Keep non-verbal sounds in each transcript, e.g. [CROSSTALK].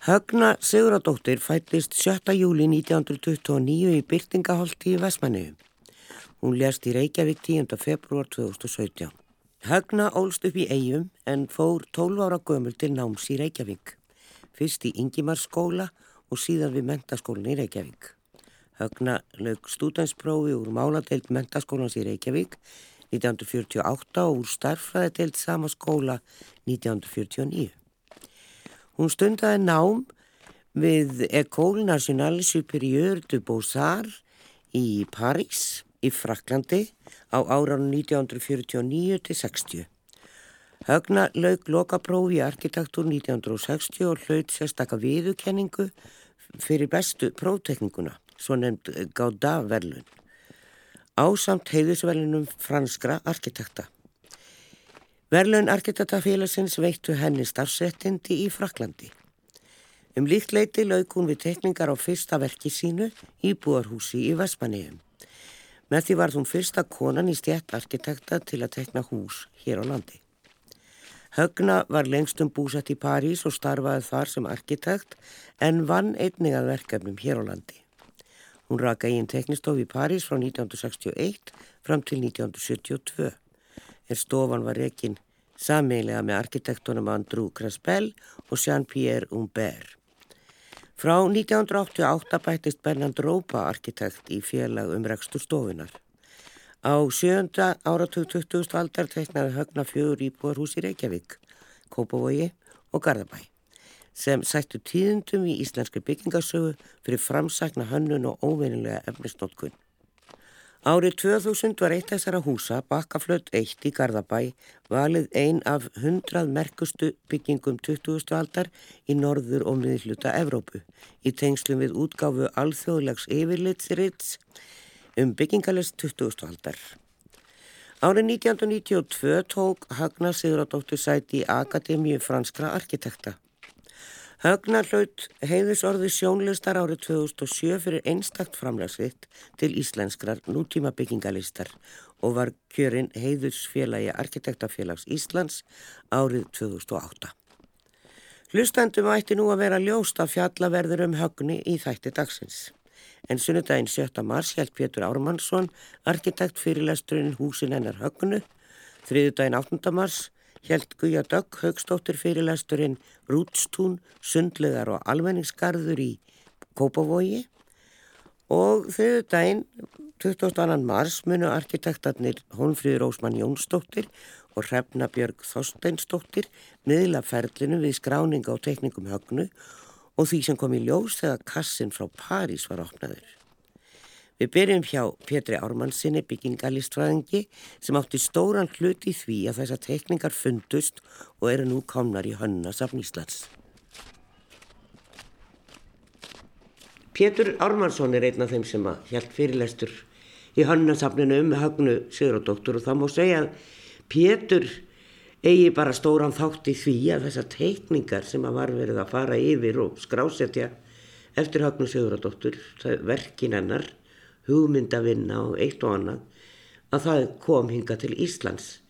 Högna Siguradóttir fættist 7. júli 1929 í Byrtingaholti í Vestmanniðu. Hún lést í Reykjavík 10. februar 2017. Högna ólst upp í eigum en fór 12 ára gömul til náms í Reykjavík. Fyrst í Ingimarskóla og síðan við mentaskólan í Reykjavík. Högna lög stúdansprófi úr máladeild mentaskólans í Reykjavík 1948 og úr starfræðadeild sama skóla 1949. Hún stundaði nám við École Nationale Supérieure de Beaux-Arts í París í Fraklandi á áraun 1949-60. Högna laug lokaprófi í arkitektúr 1960 og hlaut sérstakka viðukenningu fyrir bestu próftekninguna, svo nefnd Gauda-verlun, ásamt heiðusverlunum franskra arkitekta. Verlun arkitektafélagsins veittu henni starfsettindi í Fraklandi. Um líkt leiti laug hún við tekningar á fyrsta verki sínu í búarhúsi í Vestmanniðum. Með því var hún fyrsta konan í stjætt arkitekta til að tekna hús hér á landi. Högna var lengstum búsett í París og starfaði þar sem arkitekt en vann einnig að verkefnum hér á landi. Hún raka í einn teknistof í París frá 1961 fram til 1972 er stofan var rekin sammeiglega með arkitektunum Andrew Craspel og Jean-Pierre Humbert. Frá 1988 bættist Bernhard Rópa arkitekt í félag um rekstur stofunar. Á sjönda áratug 20. aldar teiknaði högna fjögur íbúar hús í Reykjavík, Kópavogi og Garðabæ sem sættu tíðundum í íslenski byggingasögu fyrir framsækna hönnun og óveinilega efnisnótkunn. Árið 2000 var eitt þessara húsa, Bakkaflöld 1 í Garðabæ, valið ein af hundrað merkustu byggingum 20. aldar í norður og miðluta Evrópu í tengslum við útgáfu alþjóðlegs yfirlitsrits um byggingalist 20. aldar. Árið 1992 tók Hagnar Siguradóttur sæti í Akademíu franskra arkitekta. Högnar hlaut heiðusorði sjónlistar árið 2007 fyrir einstakt framlagsvitt til íslenskrar nútíma byggingalistar og var kjörinn heiðusfélagi Arkitektafélags Íslands árið 2008. Hlustandum ætti nú að vera ljóst að fjallaverður um högni í þætti dagsins. En sunnudaginn 7. mars held Pétur Ármannsson, arkitekt fyrirlesturinn húsin hennar högnu, þriðudaginn 8. mars Hjælt Guja Dögg högstóttir fyrirlæsturinn Rútstún, Sundlegar og Almenningsgarður í Kópavogi og þauðu dæn 22. mars munu arkitektarnir Hónfríður Ósmann Jónsdóttir og Hrefna Björg Þorsteinsdóttir miðla ferlinu við skráninga og tekningum högnu og því sem kom í ljós þegar kassin frá París var opnaður. Við byrjum hjá Petri Ármannsinni byggingalistfræðingi sem átti stóran hlut í því að þessar teikningar fundust og eru nú komnar í hönnasafn Íslands. Pétur Ármannsson er einn af þeim sem að hjælt fyrirlestur í hönnasafninu um Hagnu Sigurðardóttur og það má segja að Pétur eigi bara stóran þátt í því að þessar teikningar sem að var verið að fara yfir og skrásetja eftir Hagnu Sigurðardóttur, verkin hennar hugmyndavinna og eitt og annað að það kom hinga til Íslands.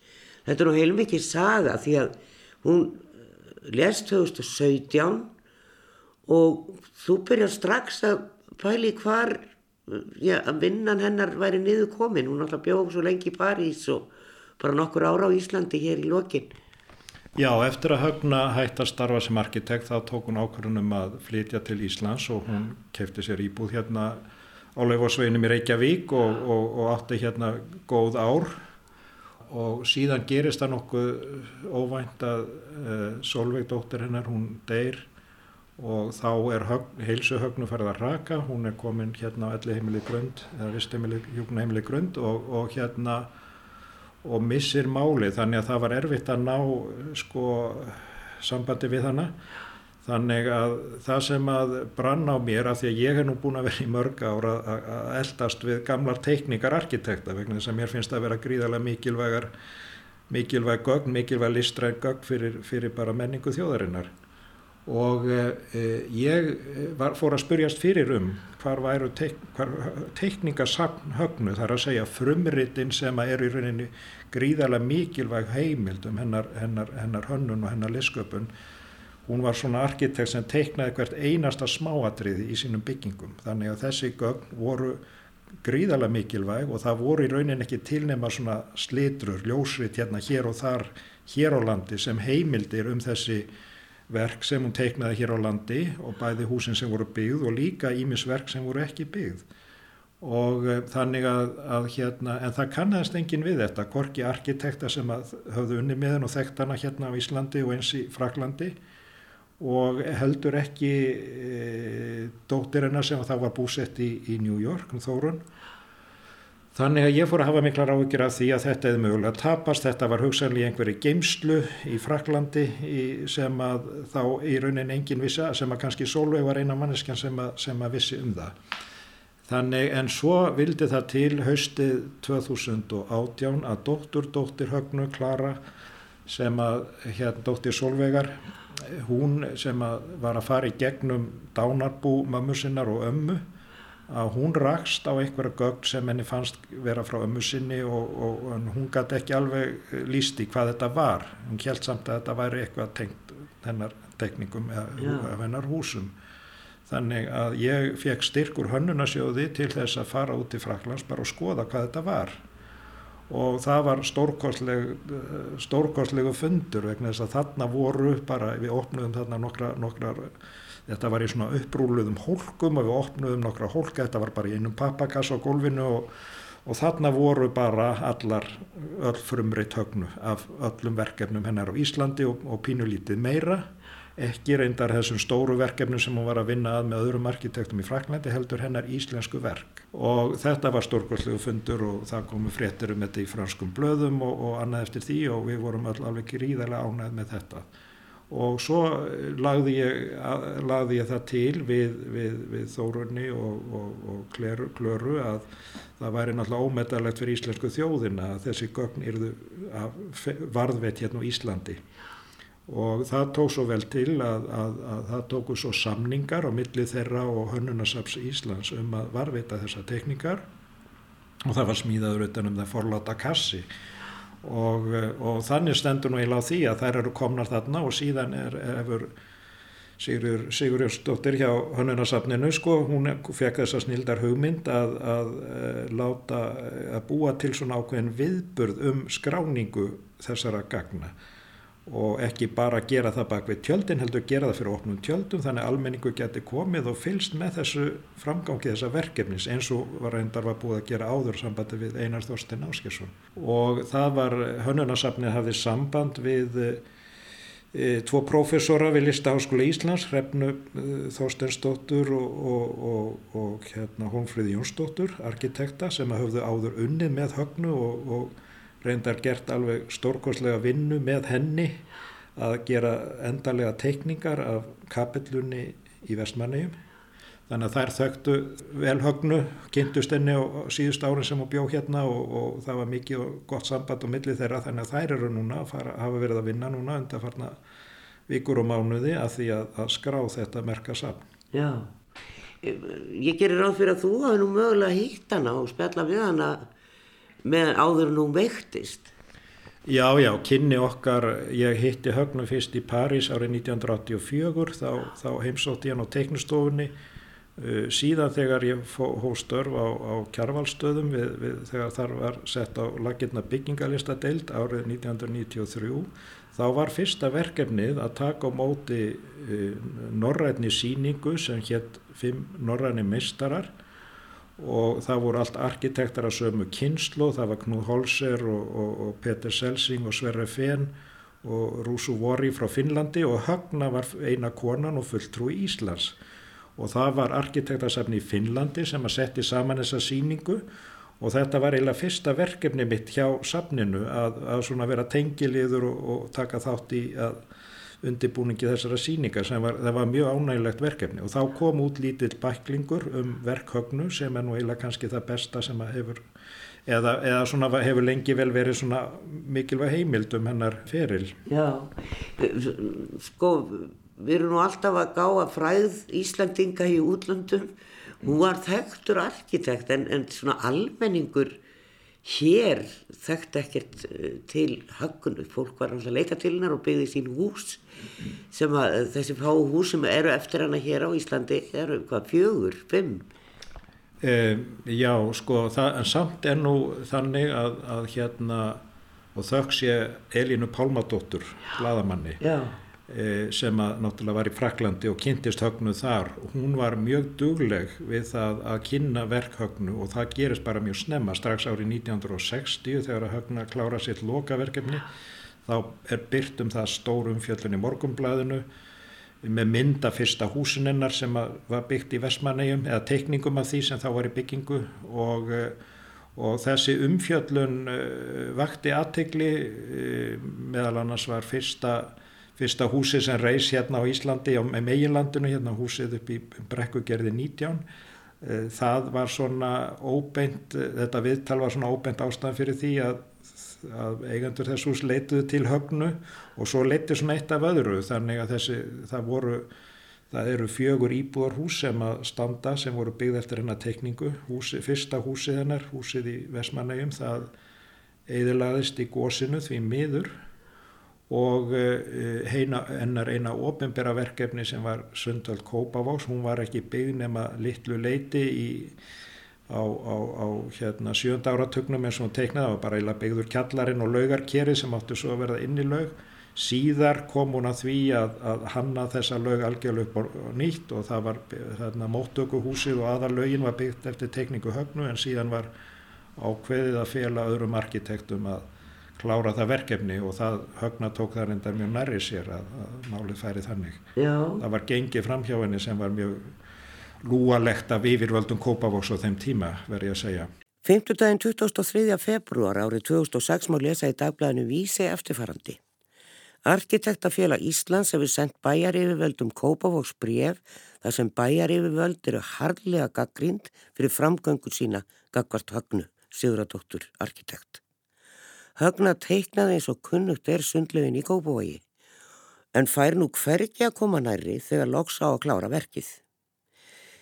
Þetta er nú heilmikið saga því að hún eh, lest 2017 og þú byrjar strax að pæli hvar já, að vinnan hennar væri niður komin. Hún alltaf bjóð svo lengi í París og bara nokkur ára á Íslandi hér í lokin. Já, eftir að Högna hætti að starfa sem arkitekt þá tók hún ákvörðunum að flytja til Íslands og hún kefti sér íbúð hérna Áleifórsveginum í Reykjavík og, og, og átti hérna góð ár. Og síðan gerist það nokkuð óvænt að uh, Solveig dóttir hennar, hún deyr og þá er högn, heilsu högnu farið að raka, hún er komin hérna á elli heimili grönd eða vist heimili, heimili grönd og, og hérna og missir máli þannig að það var erfitt að ná sko sambandi við hana Þannig að það sem að brann á mér að því að ég hef nú búin að vera í mörg ára að eldast við gamlar teikningar arkitekta vegna þess að mér finnst að vera gríðarlega mikilvægar, mikilvæg gögn, mikilvæg listræn gögn fyrir, fyrir bara menningu þjóðarinnar. Og eh, ég var, fór að spurjast fyrir um hvar væru teik, teikningasagn högnu þar að segja frumritin sem að er í rauninni gríðarlega mikilvæg heimild um hennar, hennar, hennar hönnun og hennar lisköpun hún var svona arkitekt sem teiknaði hvert einasta smáatriði í sínum byggingum. Þannig að þessi gögn voru gríðarlega mikilvæg og það voru í raunin ekki tilnema svona slitrur, ljósrit hérna hér og þar hér á landi sem heimildir um þessi verk sem hún teiknaði hér á landi og bæði húsin sem voru byggð og líka ímisverk sem voru ekki byggð. Og uh, þannig að, að hérna, en það kannast engin við þetta, korki arkitekta sem höfðu unni með henn og þekkt hana hérna á Íslandi og eins í Fraklandi og heldur ekki e, dóttir hennar sem þá var búsett í, í New York, um Þórun. Þannig að ég fór að hafa miklar áhugir af því að þetta hefði mögulega tapast, þetta var hugsanlega einhverju geimslu í Fraklandi í, sem að þá í raunin engin vissa, sem að kannski Solveig var eina manneskjan sem að, sem að vissi um það. Þannig en svo vildi það til haustið 2018 að dóttur, dóttir Högnu, Klara, sem að hérna dóttir Solveigar, hún sem að var að fara í gegnum dánarbú mömmu sinnar og ömmu að hún rakst á einhverja gögn sem henni fannst vera frá ömmu sinni og, og, og hún gæti ekki alveg lísti hvað þetta var. Hún held samt að þetta væri eitthvað tengt hennar tekningum eða hennar húsum. Þannig að ég fekk styrkur hönnunasjóði til þess að fara út í Fraklands bara og skoða hvað þetta var og það var stórkostlegu fundur vegna þess að þarna voru bara, við opnuðum þarna nokkra, nokkra þetta var í svona upprúluðum hólkum og við opnuðum nokkra hólka, þetta var bara í einum pappakass á gólfinu og, og þarna voru bara allar öll frumri tögnu af öllum verkefnum hennar á Íslandi og, og pínulítið meira. Ekki reyndar þessum stóru verkefnum sem hún var að vinna að með öðrum arkitektum í Fraklandi heldur hennar íslensku verk og þetta var stórkostlegu fundur og það komu fréttir um þetta í franskum blöðum og, og annað eftir því og við vorum öll alveg gríðarlega ánæð með þetta. Og svo lagði ég, lagði ég það til við, við, við Þórunni og, og, og Klöru, Klöru að það væri náttúrulega ómetalegt fyrir íslensku þjóðina að þessi gögn yrðu varðveit hérna á Íslandi og það tók svo vel til að, að, að það tóku svo samningar á milli þeirra og Hönnunasaps Íslands um að varvita þessa tekníkar og það var smíðaður utan um það forláta kassi. Og, og þannig stendur nú eiginlega á því að þær eru komnar þarna og síðan er efur Sigur, Sigur Jósdóttir hjá Hönnunarsafninu sko, hún fekk þessa snildar hugmynd að, að, að láta að búa til svona ákveðin viðburð um skráningu þessara gagna og ekki bara gera það bak við tjöldin heldur gera það fyrir opnum tjöldum þannig að almenningu geti komið og fylst með þessu framgangi þessa verkefnis eins og var reyndar var búið að gera áður sambandi við Einar Þorstein Áskesson og það var hönnunasafnið hafið samband við e, tvo professora við Listaháskóla Íslands Hrefnu e, Þorsteinsdóttur og, og, og, og hérna Hónfríði Jónsdóttur arkitekta sem hafðu áður unnið með högnu og reyndar gert alveg stórkoslega vinnu með henni að gera endarlega teikningar af kapellunni í vestmanniðum. Þannig að þær þögtu velhögnu, kynntust henni á síðust árin sem hún bjó hérna og, og það var mikið og gott samband á milli þeirra þannig að þær eru núna fara, hafa verið að vinna núna undan farna vikur og mánuði að því að, að skrá þetta merka saman. Já, ég gerir ráð fyrir að þú hafi nú mögulega hýtt hana og spjalla við hana með áður nú veiktist. Já, já, kynni okkar, ég hitti högnum fyrst í París árið 1984, þá, þá heimsótti ég hann á teiknustofunni, uh, síðan þegar ég hóð störf á, á kjarvalstöðum, við, við, þegar þar var sett á lakirna byggingalista deild árið 1993, þá var fyrsta verkefnið að taka á móti uh, norrætni síningu sem hétt fimm norræni meistarar og það voru allt arkitektar af sömu kynslu, það var Knúð Holser og, og, og Peter Selsing og Sverre Fenn og Rúsu Vori frá Finnlandi. Og Högna var eina konan og fulltrú í Íslands. Og það var arkitektarsafni í Finnlandi sem að setti saman þessa síningu og þetta var eiginlega fyrsta verkefni mitt hjá safninu að, að vera tengiliður og, og taka þátt í að undirbúningi þessara síningar sem var, var mjög ánægilegt verkefni og þá kom út lítill bæklingur um verkhögnu sem er nú eiginlega kannski það besta sem að hefur eða, eða svona hefur lengi vel verið svona mikilvæg heimild um hennar feril. Já, sko við erum nú alltaf að gá að fræð Íslandinga í útlöndum hún var þekktur arkitekt en, en svona almenningur hér þekkti ekkert eh, til höggunu, fólk var alltaf að leita til hennar og byggði sín hús sem að þessi fá hús sem eru eftir hana hér á Íslandi eru hvað fjögur, fimm? E, Já, sko það, en samt er nú þannig að, að hérna og þöggs ég Elínu Pálmadóttur hladamanni sem að náttúrulega var í Fraklandi og kynntist högnu þar. Hún var mjög dugleg við það að kynna verkhögnu og það gerist bara mjög snemma. Strax árið 1960 þegar að högna klára sitt lokaverkefni þá er byrt um það stórum fjöllun í morgumblæðinu með mynda fyrsta húsinennar sem var byggt í Vestmannegjum eða teikningum af því sem þá var í byggingu. Og og þessi umfjöllun uh, vakti aðtegli meðal annars var fyrsta, fyrsta húsi sem reys hérna á Íslandi á meginlandinu, hérna húsið upp í brekkugerði 19 uh, það var svona óbeint þetta viðtal var svona óbeint ástæðan fyrir því að, að eigendur þess hús leituðu til högnu og svo leiti svona eitt af öðru þannig að þessi, það voru Það eru fjögur íbúðarhús sem að standa sem voru byggð eftir hennar tekningu. Húsi, fyrsta húsið hennar, húsið í Vesmanægjum, það eðilaðist í gósinu því miður og heina, hennar eina ofinbera verkefni sem var Sundvald Kópavás, hún var ekki byggð nema litlu leiti í, á, á, á hérna, sjönda áratögnum eins og hún teiknaði, það var bara byggður kjallarinn og laugarkeri sem áttu svo að verða inn í laug. Síðar kom hún að því að, að hanna þessa lög algjörlega upp á nýtt og það var þarna móttökuhúsið og aðalögin var byggt eftir tekníku högnu en síðan var ákveðið að fela öðrum arkitektum að klára það verkefni og það högna tók það reyndar mjög nærri sér að, að málið færi þannig. Já. Það var gengið fram hjá henni sem var mjög lúalegt af yfirvöldum Kópavóks á þeim tíma verði að segja. 5. daginn 23. februar árið 2006 má lesa í dagblæðinu Vísi eftirfarandi. Arkitektafélag Íslands hefur sendt bæjaryfirvöldum Kópavóks bref þar sem bæjaryfirvöld eru harlega gaggrind fyrir framgöngu sína gagvart högnu, Siguradóttur arkitekt. Högna teiknaði eins og kunnugt er sundlegin í Kópavogi en fær nú hvergi að koma næri þegar loks á að klára verkið.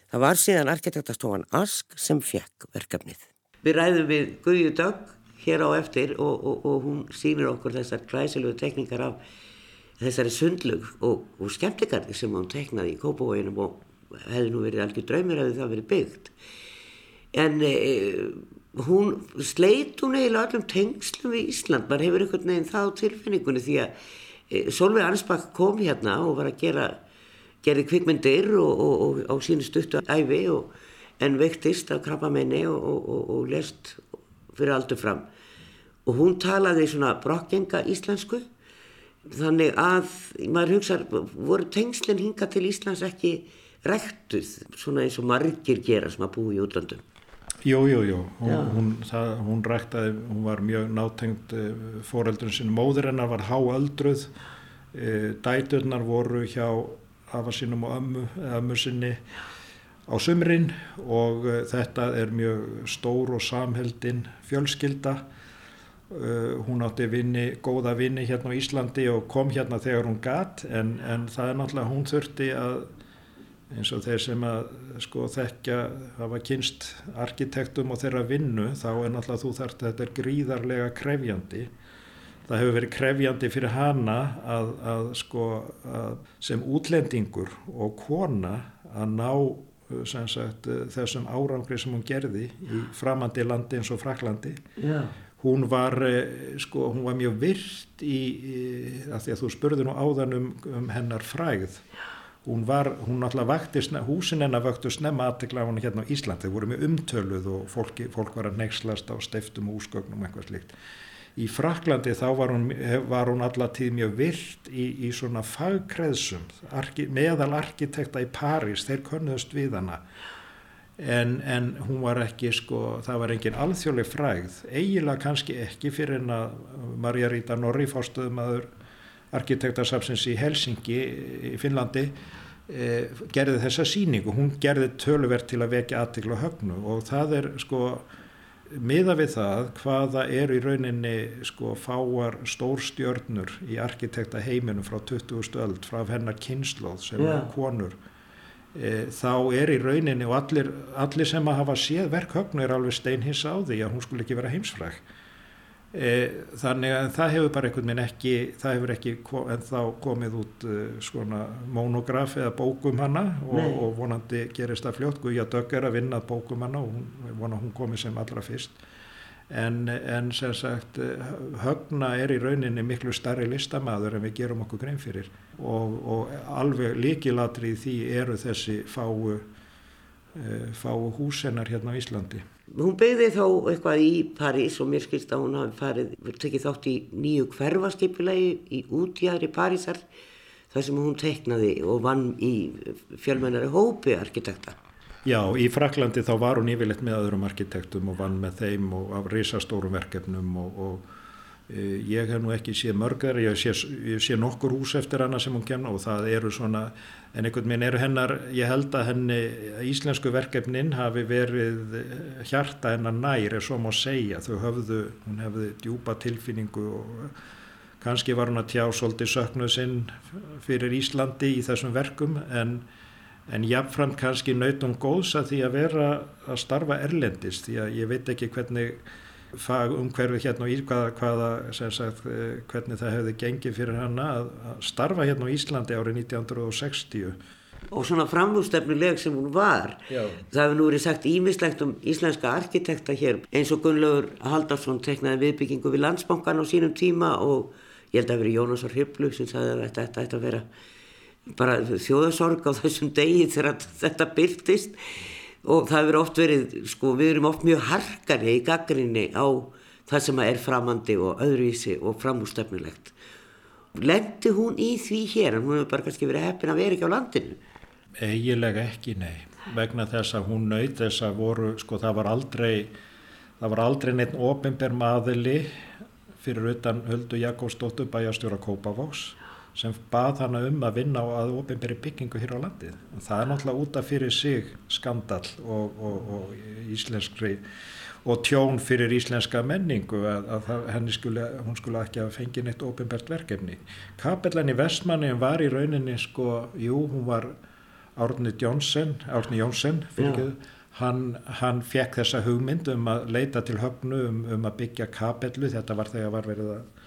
Það var síðan arkitektastofan Ask sem fekk verkefnið. Við ræðum við Guðju Dögg hér á eftir og, og, og hún sýnir okkur þessar glæsilegu tekníkar af þessari sundlug og, og skemmtikarni sem hún teknaði í Kópavóinum og hefði nú verið algjör draumir að það verið byggt en e, hún sleit hún eiginlega allum tengslum við Ísland, maður hefur einhvern veginn þá tilfinningunni því að e, Solveig Ansbakk kom hérna og var að gera gerði kvikmyndir og á sínu stuttu æfi en veiktist af krabbamenni og lest fyrir aldur fram. Og hún talaði svona brokkenga íslensku þannig að maður hugsa voru tengslinn hinga til Íslands ekki rektuð svona eins og margir gera sem að búi í útlandum Jú, jú, jú, hún, hún, það, hún ræktaði, hún var mjög nátengt eh, foreldrun sinni, móður hennar var háöldruð, eh, dæturnar voru hjá afa sínum og ömmu, ömmu sinni á sumrin og þetta er mjög stór og samheldin fjölskylda. Hún átti vinni, góða vinni hérna á Íslandi og kom hérna þegar hún gatt en, en það er náttúrulega hún þurfti að eins og þeir sem að sko þekkja hafa kynst arkitektum og þeirra vinnu þá er náttúrulega þú þarft þetta er gríðarlega krefjandi. Það hefur verið krefjandi fyrir hana að, að sko að sem útlendingur og kona að ná sagt, þessum árangri sem hún gerði í framandi landi eins og Fraklandi Já. hún var eh, sko, hún var mjög virt í, í að því að þú spurði nú áðan um, um hennar fræð hún var, hún náttúrulega vakti húsin hennar vöktu snemma aðtekla á hann hérna á Íslandi, þau voru mjög umtöluð og fólki, fólk var að nexlast á steiftum og úsgögnum eitthvað slíkt. Í Fraklandi þá var hún, var hún allatíð mjög virt í, í svona fagkreðsum arki, meðal arkitekta í París. Þeir konnuðust við hana. En, en hún var ekki sko, það var engin alþjóðleg frægð. Eiginlega kannski ekki fyrir en að Marja Ríta Norri fórstuðum aður arkitektarsafsins í Helsingi í Finnlandi eh, gerði þessa síningu, hún gerði tölverð til að vekja aðtikla högnu og það er sko miða við það hvaða er í rauninni sko fáar stórstjörnur í arkitekta heiminum frá 20. öld frá hennar kynnslóð sem yeah. er konur e, þá er í rauninni og allir, allir sem að hafa séð verk högnu er alveg steinhins á því að hún skulle ekki vera heimsfræk þannig að það hefur bara einhvern veginn ekki það hefur ekki en þá komið út uh, svona monograf eða bókum hana og, og vonandi gerist það fljótt. Guðja Dögg er að vinna bókum hana og hún, vona hún komið sem allra fyrst. En, en sem sagt högna er í rauninni miklu starri listamæður en við gerum okkur grein fyrir. Og, og alveg líkilatri því eru þessi fáu fáu húsennar hérna á Íslandi Hún beigði þá eitthvað í París og mér skilst að hún hafi farið, tekið þátt í nýju hverfaskipulegi í útjæðri Parísar þar sem hún teiknaði og vann í fjölmennari hópi arkitekta. Já, í Fraklandi þá var hún yfirleitt með öðrum arkitektum og vann með þeim og af risastórum verkefnum og, og e, ég hef nú ekki séð mörgar, ég sé, ég sé nokkur hús eftir hana sem hún kemna og það eru svona en einhvern veginn eru hennar, ég held að henni íslensku verkefnin hafi verið hjarta hennar nær er svo má segja, þau höfðu hún hefði djúpa tilfinningu og kannski var hún að tjá svolítið söknuð sinn fyrir Íslandi í þessum verkum en en jáfnframt kannski nautum góðs að því að vera að starfa erlendist því að ég veit ekki hvernig fag umhverfið hérna og hvaða, hvaða sagt, eh, hvernig það hefði gengið fyrir hana að, starfa hérna á Íslandi árið 1960 og svona framhústefnileg sem hún var Já. það hefur nú verið sagt ímislegt um íslenska arkitekta hér. Eins og Gunnlaugur Haldarsson teknaði viðbyggingu við landsbankan á sínum tíma og ég held að verið Jónasar Hyplu sem sagði að þetta ætti að vera bara þjóðasorg á þessum degi þegar þetta byrtist og það hefur oft verið, sko, við erum oft mjög harkari í gaggrinni á það sem er framandi og öðruvísi og framústefnilegt. Lendi hún í því hér, en hún hefur bara kannski verið heppin að vera ekki á landinu? Egilega ekki, nei. Vegna þess að hún nöyð þess að voru, sko, það var aldrei, það var aldrei neitt ofinber maðili fyrir utan Höldu Jakobsdóttur bæjastjóra Kópavóks sem bað hana um að vinna á að ofinberi byggingu hér á landið. Það er náttúrulega útaf fyrir sig skandal og, og, og íslenskri og tjón fyrir íslenska menningu að, að henni skuli, hún skulle ekki að fengi neitt ofinbert verkefni. Kapellan í Vestmanni var í rauninni sko, jú, hún var Árni Jónsson, Árni Jónsson fyrir Hann, hann fekk þessa hugmynd um að leita til höfnu um, um að byggja kapellu, þetta var þegar var verið að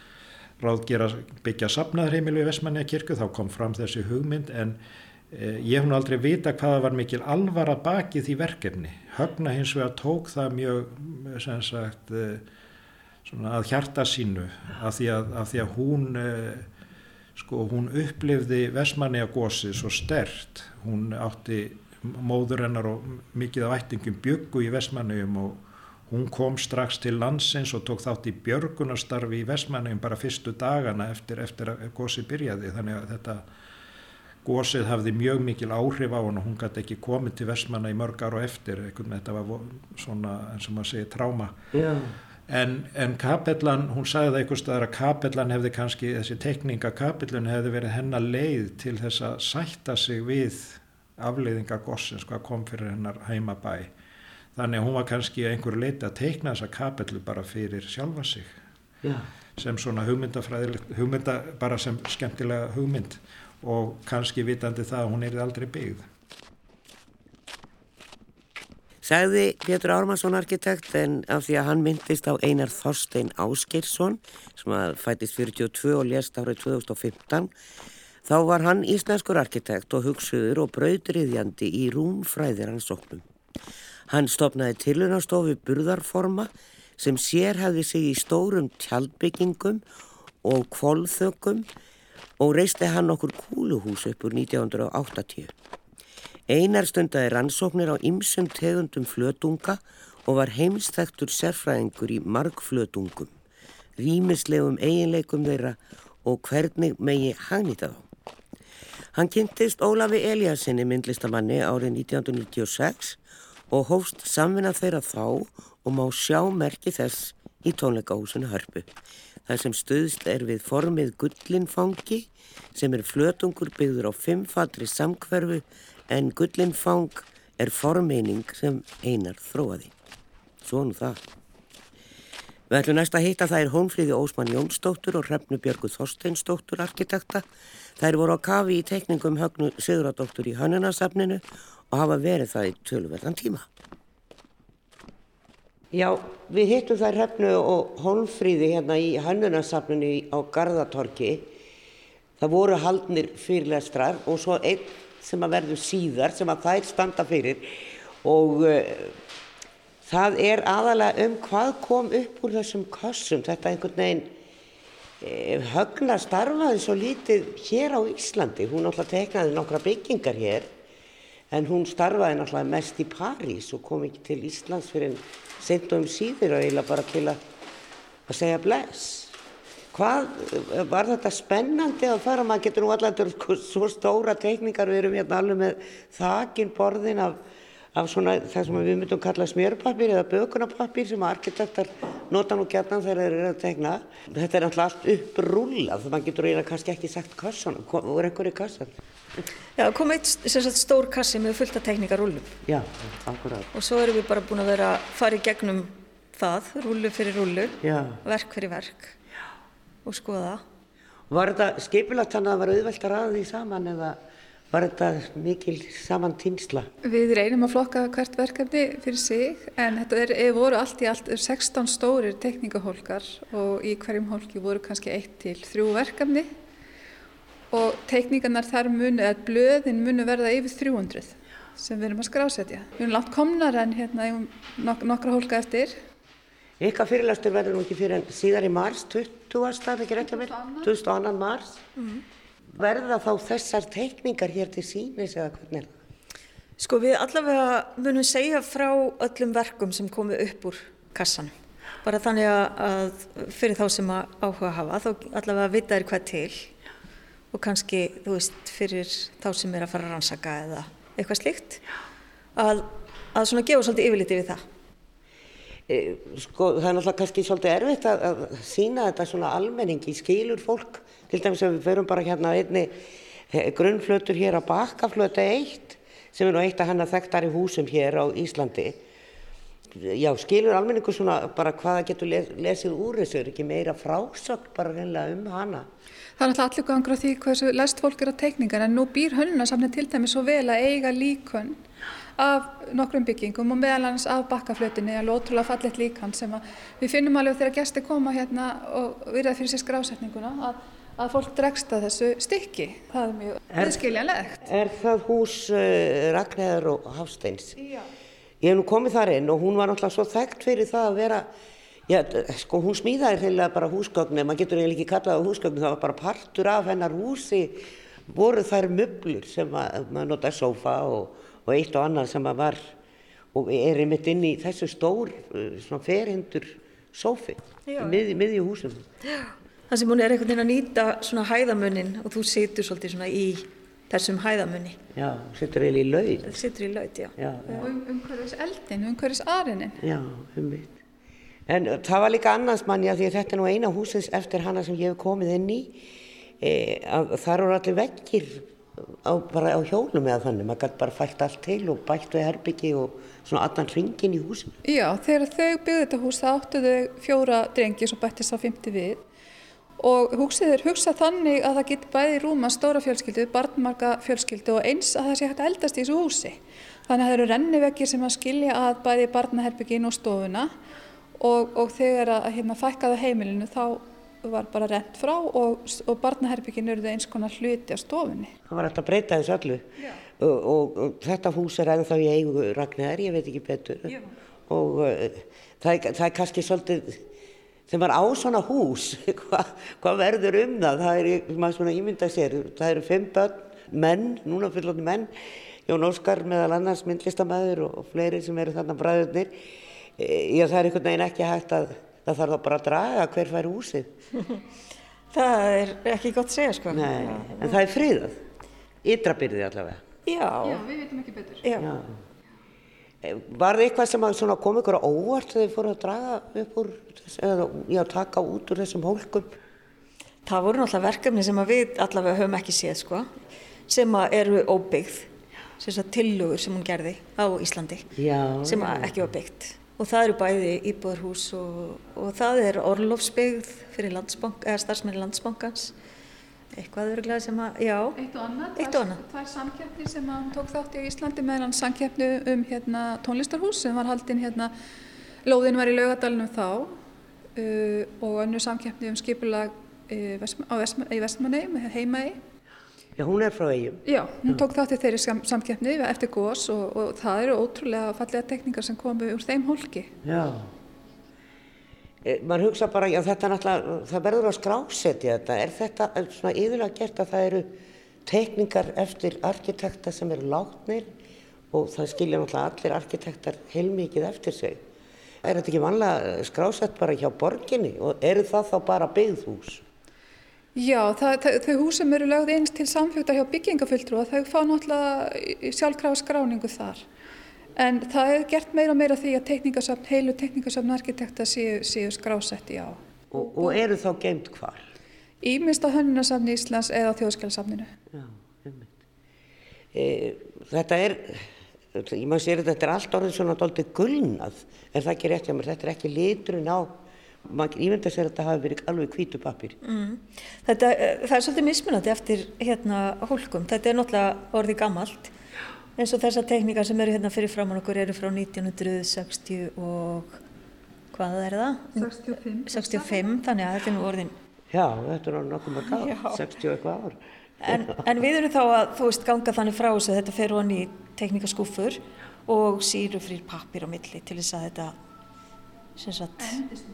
ráðgera byggja sapnaðarheimilu í Vestmanniða kirkju þá kom fram þessi hugmynd en eh, ég nú aldrei vita hvaða var mikil alvara bakið því verkefni. Höfna hins vegar tók það mjög sem sagt eh, að hjarta sínu af því að, af því að hún eh, sko hún upplifði Vestmanniða gósið svo stert hún átti móður hennar og mikið af ættingum byggu í Vestmanniðum og Hún kom strax til landsins og tók þátt í björgunastarfi í Vestmannum bara fyrstu dagana eftir, eftir að gósið byrjaði þannig að þetta gósið hafði mjög mikil áhrif á hann og hún gæti ekki komið til Vestmanna í mörg ára og eftir, þetta var svona eins og maður segir tráma. Já. En, en kapellan, hún sagði það einhvers staðar að kapellan hefði kannski, þessi tekninga kapellun hefði verið hennar leið til þess að sætta sig við afleiðinga gósins, hvað kom fyrir hennar heima bæ þannig að hún var kannski einhver leiti að teikna þessa kapellu bara fyrir sjálfa sig. Já. sem svona hugmyndafræðilegt hugmynda bara sem skemmtilega hugmynd. Og kannski vitandi það að hún er aldrei byggð. Segði Pétur Ármansson arkitekt en af því að hann myndist á einar Þorstein Áskeirsson sem að fætist 42 og lést árið 2015 þá var hann íslenskur arkitekt og hugsuður og brautriðjandi í rúmfræðir hans sóknum Hann stopnaði tilunastofi burðarforma sem sérhæði sig í stórum tjaldbyggingum og kvolþökum og reisti hann okkur kúluhús upp úr 1980. Einar stundaði rannsóknir á ymsum tegundum flötunga og var heimstæktur sérfræðingur í margflötungum, rýmislegum eiginleikum þeirra og hvernig megi hagnýta þá. Hann kynntist Ólafi Eliassinni myndlistamanni árið 1996 og hófst samvinna þeirra þá og má sjá merki þess í tónleikahúsinu Hörpu. Það sem stuðst er við formið gullinfangi sem er flötungur byggður á fimmfallri samkverfu en gullinfang er formeining sem einar þróaði. Svonu það. Við ætlum næst að hitta það er Hónfríði Ósmann Jónsdóttur og Hrefnu Björgu Þorsteinsdóttur arkitekta. Þær voru á kafi í tekningum högnu Siguradóttur í Hönnunarsafninu og hafa verið það í tölverðan tíma. Já, við hittum þær Hrefnu og Hónfríði hérna í Hönnunarsafninu á Garðatorki. Það voru haldnir fyrirlestrar og svo einn sem að verður síðar sem að þær standa fyrir og uh, það er aðalega um hvað kom upp úr þessum kossum, þetta einhvern veginn högna starfaði svo lítið hér á Íslandi, hún náttúrulega teknaði nokkra byggingar hér en hún starfaði náttúrulega mest í París og kom ekki til Íslands fyrir sent og um síður og eiginlega bara til að, að segja bless. Hvað, var þetta spennandi að fara, maður getur nú allavega sko, svo stóra tekníkar, við erum hérna alveg með þakin borðin af af svona það sem við myndum kalla smjörpappir eða bökunapappir sem arkitektar nota nú gætnan þegar þeir eru að tegna. Þetta er alltaf allt upprúlað, það getur eiginlega kannski ekki sagt kassan, voru einhverju kassan? Já, kom eitt sagt, stór kassi með fullt af tekníkarúlum. Já, akkurát. Og svo erum við bara búin að vera að fara í gegnum það, rúlu fyrir rúlu, Já. verk fyrir verk Já. og skoða. Var þetta skipilagt þannig að það var auðvelt að ræða því saman eða var þetta mikil saman týnsla? Við reynum að flokka hvert verkefni fyrir sig en þetta er, voru allt í allt 16 stórir tekningahólkar og í hverjum hólki voru kannski 1 til 3 verkefni og tekningarnar þar munu, eða blöðin munu verða yfir 300 sem við erum að skrásetja. Við erum langt komnar en hérna nok nokkra hólka eftir. Ykkar fyrirlastur verður nú ekki fyrir en síðar í mars, 20. stað, ekki rétt að vera, 22. mars. Mm -hmm verða þá þessar teikningar hér til sínis eða hvernig er? Sko við allavega munum segja frá öllum verkum sem komu upp úr kassanum. Bara þannig að fyrir þá sem að áhuga hafa þá allavega vita er hvað til og kannski þú veist fyrir þá sem er að fara að rannsaka eða eitthvað slíkt að, að svona gefa svolítið yfirliti við það. E, sko það er náttúrulega kannski svolítið erfitt að, að sína þetta svona almenningi skilur fólk til dæmis að við förum bara hérna einni eh, grunnflötur hér á Bakkaflötu 1 sem er nú eitt af hann að þekktar í húsum hér á Íslandi. Já, skilur almenningu svona bara hvaða getur les, lesið úr þessu? Er ekki meira frásökt bara reynilega um hana? Það er alltaf allir gangur á því hversu lest fólk er á teikningar en nú býr hönnunarsamni til dæmis svo vel að eiga líkun af nokkrum byggingum og meðal hans af bakkaflötinni alveg ótrúlega fallet líkan sem við finnum alveg þegar gæsti koma hérna og virða fyrir sér skrásetninguna að að fólk dregst að þessu stykki. Það er mjög viðskiljanlegt. Er, er það hús uh, Ragnæður og Hafsteins? Já. Ég hef nú komið þar inn og hún var náttúrulega svo þekkt fyrir það að vera, já, sko hún smíðaði reynilega bara húsgögnu, maður getur eiginlega ekki kallaði húsgögnu, það var bara partur af hennar húsi, voru þær möblur sem að, maður notaði sofa og, og eitt og annað sem að var, og er einmitt inn í þessu stór, uh, svona ferhindur sofi, miðju mið húsum. Já þar sem hún er einhvern veginn að nýta svona hæðamunnin og þú situr svolítið svona í þessum hæðamunni. Já, situr eiginlega í laud. Það situr í laud, já. já, já. Um, umhverfis eldin, umhverfis arinin. Já, umvitt. En það var líka annars manni að því að þetta er nú eina húsins eftir hana sem ég hef komið inn í, e, að þar eru allir vekkir á, bara á hjólum eða þannig, maður gæti bara fælt allt til og bætt við herbyggi og svona allan hringin í húsinu. Já, þegar þau byggði þetta hús það áttu þau fjóra drengi sem bættist á 50 við og húsið er hugsað þannig að það getur bæði rúma stóra fjölskyldu, barnmarka fjölskyldu og eins að það sé hægt að eldast í þessu húsi. Þannig að það eru renniveggir sem að skilja að bæði barnaherbyggin og stofuna og, og þegar að hérna, fækkaða heimilinu þá var bara rent frá og, og barnaherbyggin eru það eins konar hluti á stofunni. Það var alltaf að breyta þessu öllu og, og þetta hús er ennþá í eigu Ragnar, ég veit ekki betur Já. og uh, það, það er kannski svolítið sem var á svona hús, [LAUGHS] hvað hva verður um það, það er, maður svona ímynda sér, það eru fimm börn, menn, núna fullotni menn, Jón Óskar meðal annars myndlistamæður og, og fleiri sem eru þarna bræðurnir, e, já það er einhvern veginn ekki hægt að, það þarf að bara að draga hver fær húsið. [LAUGHS] það er ekki gott að segja sko. Nei, en það er friðað, ytrabyrðið allavega. Já. Já, við veitum ekki betur. Já. Já. Var eitthvað sem kom ykkur óvart þegar þið fóru að draga upp úr, eða já, taka út úr þessum hólkum? Það voru náttúrulega verkefni sem við allavega höfum ekki séð sko, sem eru óbyggð, sem tillögur sem hún gerði á Íslandi, já, sem ekki var byggt. og það eru bæði íbúðarhús og, og það er orlofsbyggð fyrir landsbank, starfsmenni landsbankans eitthvað öruglega sem að, já Eitt og annað, Eitt og annað. það er samkeppni sem hann tók þátt í Íslandi meðan samkeppni um hérna, tónlistarhús sem var haldinn hérna, lóðin var í laugadalunum þá uh, og önnur samkeppni um skipulag uh, Vestma, á Vestma, í Vestmanni með heimaði. Já, hún er frá eigum. Já, hún tók þátt í þeirri sam, samkeppni eftir gós og, og það eru ótrúlega fallega tekníkar sem komu úr þeim hólki. Já. E, Man hugsa bara, já þetta er náttúrulega, það verður að skrásetja þetta. Er þetta svona yfirlega gert að það eru teikningar eftir arkitekta sem eru látnir og það skilja náttúrulega allir arkitektar heilmikið eftir sig. Er þetta ekki vanlega skrásett bara hjá borginni og eru það þá bara byggðhús? Já, það, það, þau hús sem eru lögð eins til samfjöldar hjá byggingafulltrúa, þau fá náttúrulega sjálfkrafa skráningu þar. En það er gert meira og meira því að tekningasafn, heilu tekningasafn arkitekta séu, séu skrásetti á. Og, og eru þá geimt hvar? Ímist á hönnunarsafni Íslands eða á þjóðskjálasafninu. Já, einmitt. E, þetta er, ég maður sér að þetta er allt orðið svona doldið gulnað, en það ekki rétt hjá mér, þetta er ekki liturinn á maður ímynda sér að þetta hafi verið alveg hvítu pappir. Mm. Þetta, eh, það er svolítið mismunandi eftir hérna hólkum. Þetta er náttúrulega orðið gammalt. Eins og þessar tekníkar sem eru hérna fyrir framann okkur eru frá 1960 og hvað er það? 65. 65, þannig að þetta er nú orðin. Já, þetta er nokkuð mörg ár, Já. 60 og eitthvað ár. En, en við erum þá að, þú veist, ganga þannig frá þessu að þetta fer honni í tekníkaskúfur og sírufrýr pappir á milli til þess að þetta sem sagt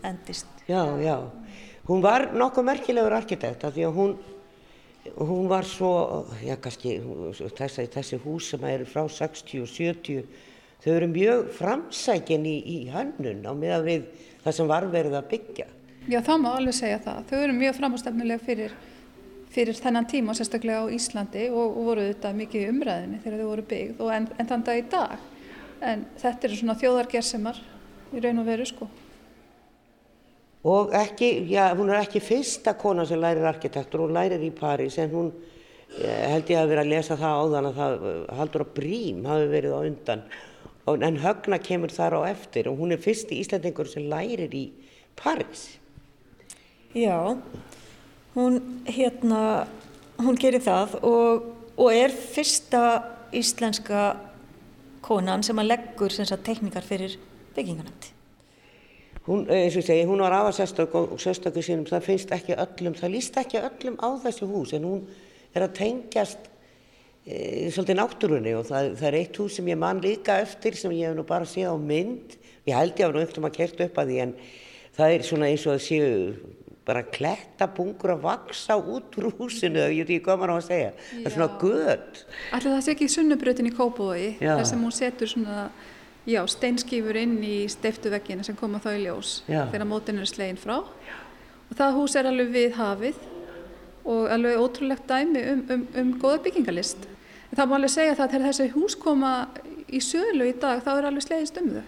endist. Já, já. Hún var nokkuð merkilegur arkitekt af því að hún, hún var svo, já kannski, þessi, þessi hús sem eru frá 60 og 70, þau eru mjög framsækin í, í hönnun á meðan við það sem var verið að byggja. Já, það má alveg segja það. Þau eru mjög framástefnulega fyrir, fyrir þennan tíma sérstaklega á Íslandi og, og voru þetta mikið umræðinni þegar þau voru byggð en, en þann dag í dag. En þetta eru svona þjóðargersemar í raun og veru sko. Og ekki, já, hún er ekki fyrsta kona sem lærir arkitektur, hún lærir í París en hún, eh, held ég að vera að lesa það áðan að það, eh, Haldur og Brím hafi verið á undan, en Högna kemur þar á eftir og hún er fyrsti Íslandingur sem lærir í París. Já, hún hérna, hún gerir það og, og er fyrsta íslenska konan sem að leggur sem sagt tekníkar fyrir bygginganandi. Hún, eh, eins og ég segi, hún var afa sérstök og sérstöku sínum, það finnst ekki öllum, það líst ekki öllum á þessu hús en hún er að tengjast e, svolítið náttúrunni og það, það er eitt hús sem ég man líka eftir sem ég hef nú bara séð á mynd, ég held ég að nú eftir maður kert upp að því en það er svona eins og það séu bara klettabungur að vaksa út úr húsinu, ég veit ekki hvað maður á að segja, það er svona gött. Ætli það sé ekki sunnubrötin í Kópavogi Já. þar sem hún setur svona já, steinskífur inn í steiftu veggina sem koma þá í ljós Já. þegar mótin er slegin frá. Og það hús er alveg við hafið og alveg ótrúlegt dæmi um, um, um góða byggingalist. En það má alveg segja það að þegar þessi hús koma í sölu í dag þá er alveg slegist um þau.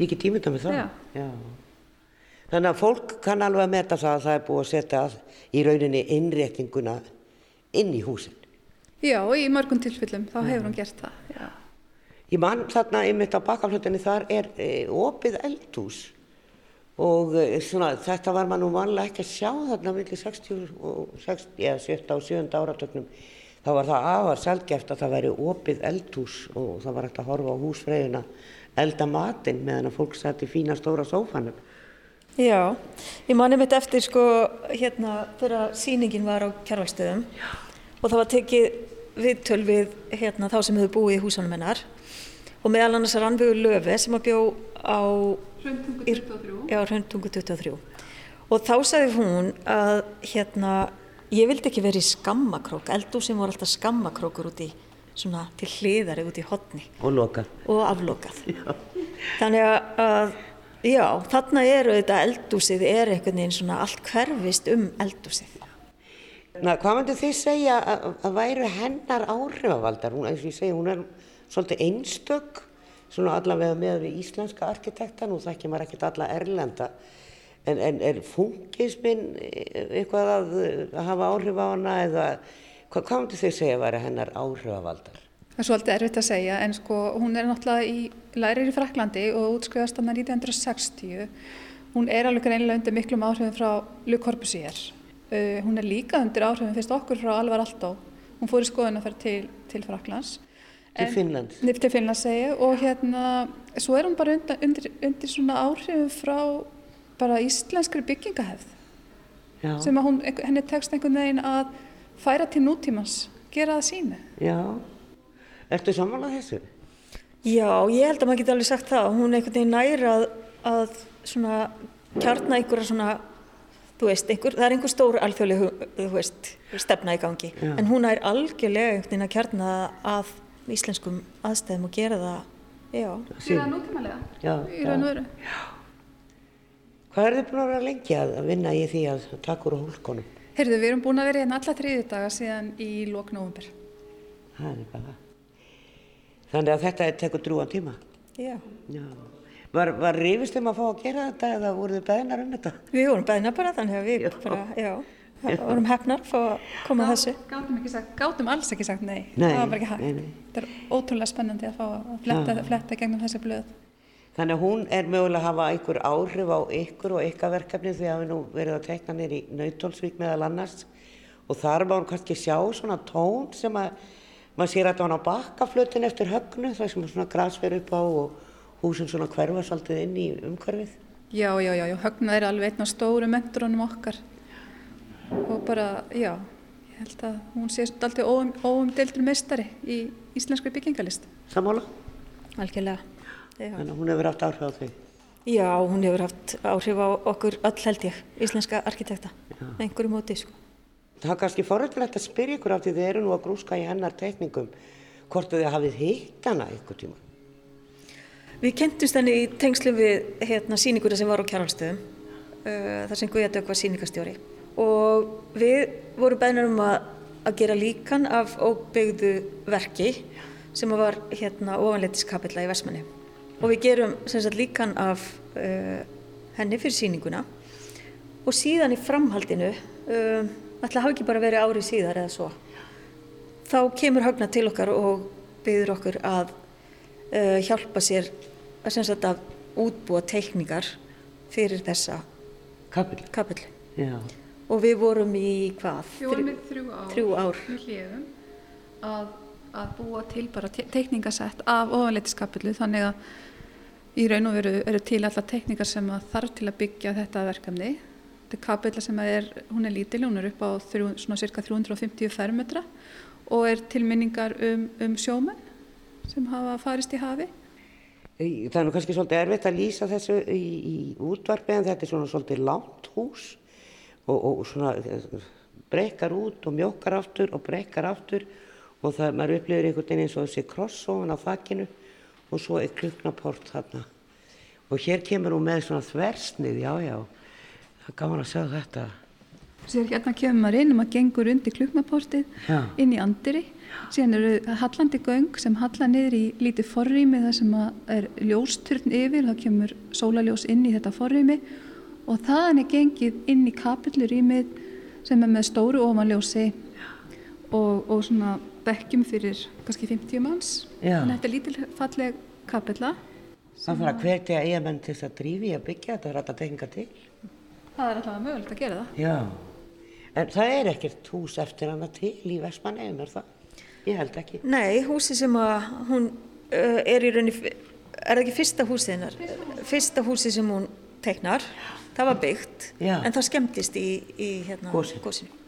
Ég get ímynda með það. Já. Þannig að fólk kann alveg að meta það að það er búið að setja í rauninni innréttinguna inn í húsin. Já, og í mörgum tilfellum þá hefur hún gert það. Já. Ég man þarna einmitt á bakaflutinni þar er e, opið eldhús og e, svona, þetta var maður nú vanlega ekki að sjá þarna millir 60 og 60, eða 70 og 7 áratöknum. þá var það afar sjálfgeft að það væri opið eldhús og það var hægt að horfa á húsfreyjuna elda matinn meðan að fólk í fína stóra sófanum. Já, ég mani mitt eftir sko hérna þegar sýningin var á kjærvalstöðum og það var tekið viðtöl við hérna þá sem hefur búið í húsunum hennar og meðal annars Rannvegu Löfi sem að bjó á Hröntungu í- 23. Já, Hröntungu 23 og þá sagði hún að hérna ég vildi ekki verið í skammakrók eldúsin voru alltaf skammakrókur út í svona til hliðari út í hotni Og lokað. og aflokað. Þannig að, að, já, þarna eru þetta eldúsið, er einhvern veginn svona allt hverfist um eldúsið. Na, hvað myndir þið segja að, að væru hennar áhrifavaldar? Hún, eins og ég segi, hún er svolítið einstök, svona allavega með við íslenska arkitekta, nú þekkja maður ekkert alla erlenda. En, en er funkisminn eitthvað að, að hafa áhrif á hana eða hvað, myndir þið segja að væri hennar áhrifavaldar? Það er svolítið erfitt að segja en sko hún er náttúrulega í lærir í Fraklandi og útskrifast hann 1960. Hún er alveg greinilega undir miklum áhrifin frá Le Corbusier. Uh, hún er líka undir áhrifin fyrst okkur frá Alvar Aalto. Hún fór í skoðun að fara til, til Fraklands. Til Finnlands. Nefn til Finnlands segja og hérna svo er hún bara undir, undir, undir svona áhrifin frá bara íslenskri byggingahefð Já. sem að hún, henni tekst einhvern veginn að færa til nútímans, gera það sínu. Já. Ertu samanlega þessu? Já, ég held að maður geti alveg sagt það. Hún er einhvern veginn næri að, að svona kjarna einhverja svona, þú veist, einhver, það er einhver stór alþjóðleg, þú veist, stefna í gangi. Já. En hún er algjörlega einhvern veginn að kjarna að íslenskum aðstæðum og gera það, já. Gera það nútímalega, Já, í raun og veru. Hvað er þið búin að vera lengi að vinna í því að taka úr hólkonum? Heyrðu, við erum búin að vera hérna alla þriði daga síðan í lok nóvumber. Það er bara. Þannig að þetta tekur drúan tíma. Já. Já. Var, var rifist um að fá að gera þetta eða voru þið beðnar um þetta? Við vorum beðna bara þannig að við bara, já, vorum hefnar fá að koma að þessu. Gátum, sagt, gátum alls ekki sagt nei. Nei, það var bara ekki hægt. Þetta er ótrúlega spennandi að fá að fletta, Já. fletta gegnum þessi blöð. Þannig að hún er mögulega að hafa einhver áhrif á ykkur og ykkar verkefni því að við nú verið að tekna nýr í Nautólsvík meðal annars og þar má hún kannski sjá svona tón sem að maður sér að hann á bakkaflutin eftir högnu þar sem svona gras verið upp á og húsin svona hverfa svolítið inn í umhverfið. Já, já, já, já, högna er alveg einn af stóru mentorunum okkar. Og bara, já, ég held að hún sé alltaf óum, óumdeildur meistari í íslenskri byggingalist. Samála? Algjörlega. Já. Þannig að hún hefur haft áhrif á þau. Já, hún hefur haft áhrif á okkur öll held ég, íslenska arkitekta, með einhverju móti, sko. Það er kannski forrættilegt að spyrja ykkur af því þið eru nú að grúska í hennar teikningum hvort þið hafið hitt hana ykkur tíma. Við kynntumst henni í tengslu við hérna, síninguna sem var á Kjarvalstöðum, uh, þar sem Guðjadök var síningastjóri. Og við vorum beðnir um að, að gera líkan af óbyggðu verki sem var hérna ofanleitiskapilla í Vestmanni. Og við gerum sagt líkan af uh, henni fyrir síninguna og síðan í framhaldinu, uh, ætla hafi ekki bara verið árið síðar eða svo, þá kemur Högna til okkar og byður okkur að uh, hjálpa sér að sagt að útbúa teikningar fyrir þessa Kapill. kapillu. Og við vorum í hvað? Þrjú ár, Þrjú ár. að, að búa til bara te teikningasett af ofanleitiskapillu þannig að í raun og veru eru til alltaf teikningar sem að þarf til að byggja þetta verkefni. Þetta er kapilla sem er, hún er lítil, hún er upp á þrjú, svona cirka 350 fermetra og er til minningar um, um sjómenn sem hafa farist í hafi. Það er nú kannski svolítið erfitt að lýsa þessu í, í útvarpi en þetta er svona svolítið lágt hús og, og svona eh, brekkar út og mjókar aftur og brekkar aftur og það, maður upplifir einhvern veginn eins og þessi kross ofan á þakkinu og svo er kluknaport þarna. Og hér kemur hún með svona þversnið, já, já, það er gaman að sjá þetta. Sér hérna kemur maður inn og maður gengur undir kluknaportið Já. inn í andiri. Síðan eru hallandi göng sem halla niður í lítið forrými þar sem er ljósturn yfir. Það kemur sólaljós inn í þetta forrými og þaðan er gengið inn í kapillurýmið sem er með stóru ofanljósi og, og svona bekkjum fyrir kannski 50 manns. Já. Að þetta er lítil falleg kapilla. Það fyrir að hvetja eigamenn til þess að drífi að byggja þetta, rætta tekinga til. Það er alltaf mögulegt að gera það. Já, en það er ekkert hús eftir hana til í Vestmanneum, er það? Ég held ekki. Nei, húsi sem að hún uh, er í rauninni, er það ekki fyrsta húsið hennar? Fyrsta húsið sem hún teiknar, það var byggt, Já. en það skemmtist í, í hérna, gosinu.